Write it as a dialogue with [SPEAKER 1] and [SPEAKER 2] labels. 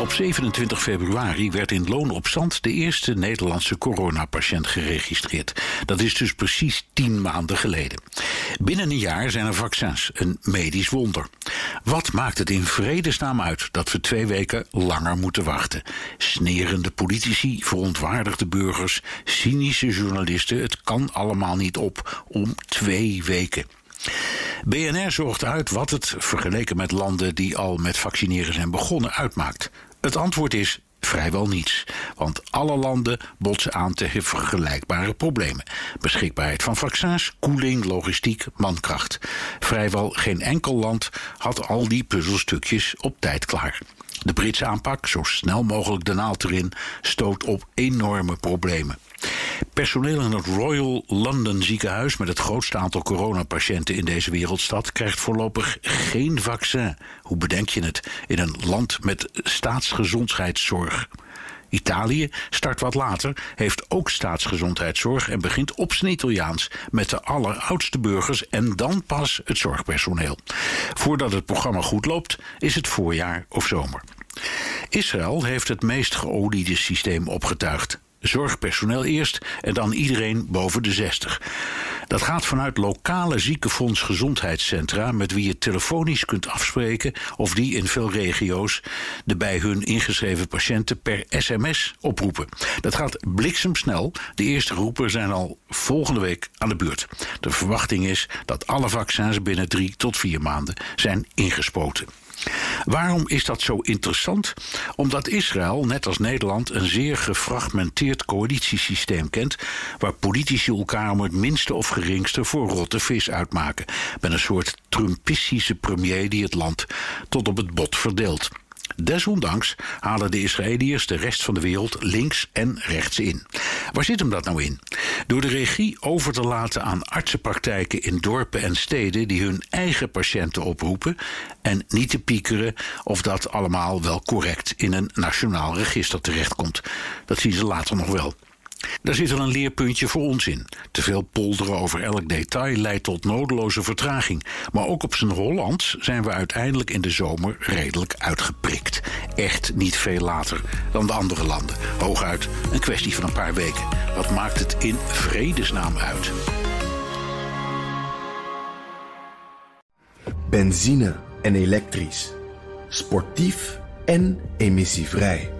[SPEAKER 1] Op 27 februari werd in Loonopstand de eerste Nederlandse coronapatiënt geregistreerd. Dat is dus precies tien maanden geleden. Binnen een jaar zijn er vaccins, een medisch wonder. Wat maakt het in vredesnaam uit dat we twee weken langer moeten wachten? Snerende politici, verontwaardigde burgers, cynische journalisten, het kan allemaal niet op om twee weken. BNR zorgt uit wat het, vergeleken met landen die al met vaccineren zijn begonnen, uitmaakt. Het antwoord is vrijwel niets, want alle landen botsen aan tegen vergelijkbare problemen. Beschikbaarheid van vaccins, koeling, logistiek, mankracht. Vrijwel geen enkel land had al die puzzelstukjes op tijd klaar. De Britse aanpak, zo snel mogelijk de naald erin, stoot op enorme problemen. Personeel in het Royal London ziekenhuis met het grootste aantal coronapatiënten in deze wereldstad krijgt voorlopig geen vaccin. Hoe bedenk je het in een land met staatsgezondheidszorg? Italië start wat later, heeft ook staatsgezondheidszorg en begint op zijn Italiaans met de alleroudste burgers en dan pas het zorgpersoneel. Voordat het programma goed loopt, is het voorjaar of zomer. Israël heeft het meest geoliede systeem opgetuigd. Zorgpersoneel eerst en dan iedereen boven de 60. Dat gaat vanuit lokale ziekenfonds gezondheidscentra met wie je telefonisch kunt afspreken of die in veel regio's de bij hun ingeschreven patiënten per sms oproepen. Dat gaat bliksemsnel. De eerste roepen zijn al volgende week aan de beurt. De verwachting is dat alle vaccins binnen drie tot vier maanden zijn ingespoten. Waarom is dat zo interessant? Omdat Israël, net als Nederland, een zeer gefragmenteerd coalitiesysteem kent, waar politici elkaar om het minste of geringste voor rotte vis uitmaken, met een soort Trumpistische premier die het land tot op het bot verdeelt. Desondanks halen de Israëliërs de rest van de wereld links en rechts in. Waar zit hem dat nou in? Door de regie over te laten aan artsenpraktijken in dorpen en steden die hun eigen patiënten oproepen en niet te piekeren of dat allemaal wel correct in een nationaal register terechtkomt. Dat zien ze later nog wel. Daar zit wel een leerpuntje voor ons in. Te veel polderen over elk detail leidt tot nodeloze vertraging. Maar ook op zijn Hollands zijn we uiteindelijk in de zomer redelijk uitgeprikt. Echt niet veel later dan de andere landen. Hooguit een kwestie van een paar weken. Wat maakt het in vredesnaam uit?
[SPEAKER 2] Benzine en elektrisch. Sportief en emissievrij.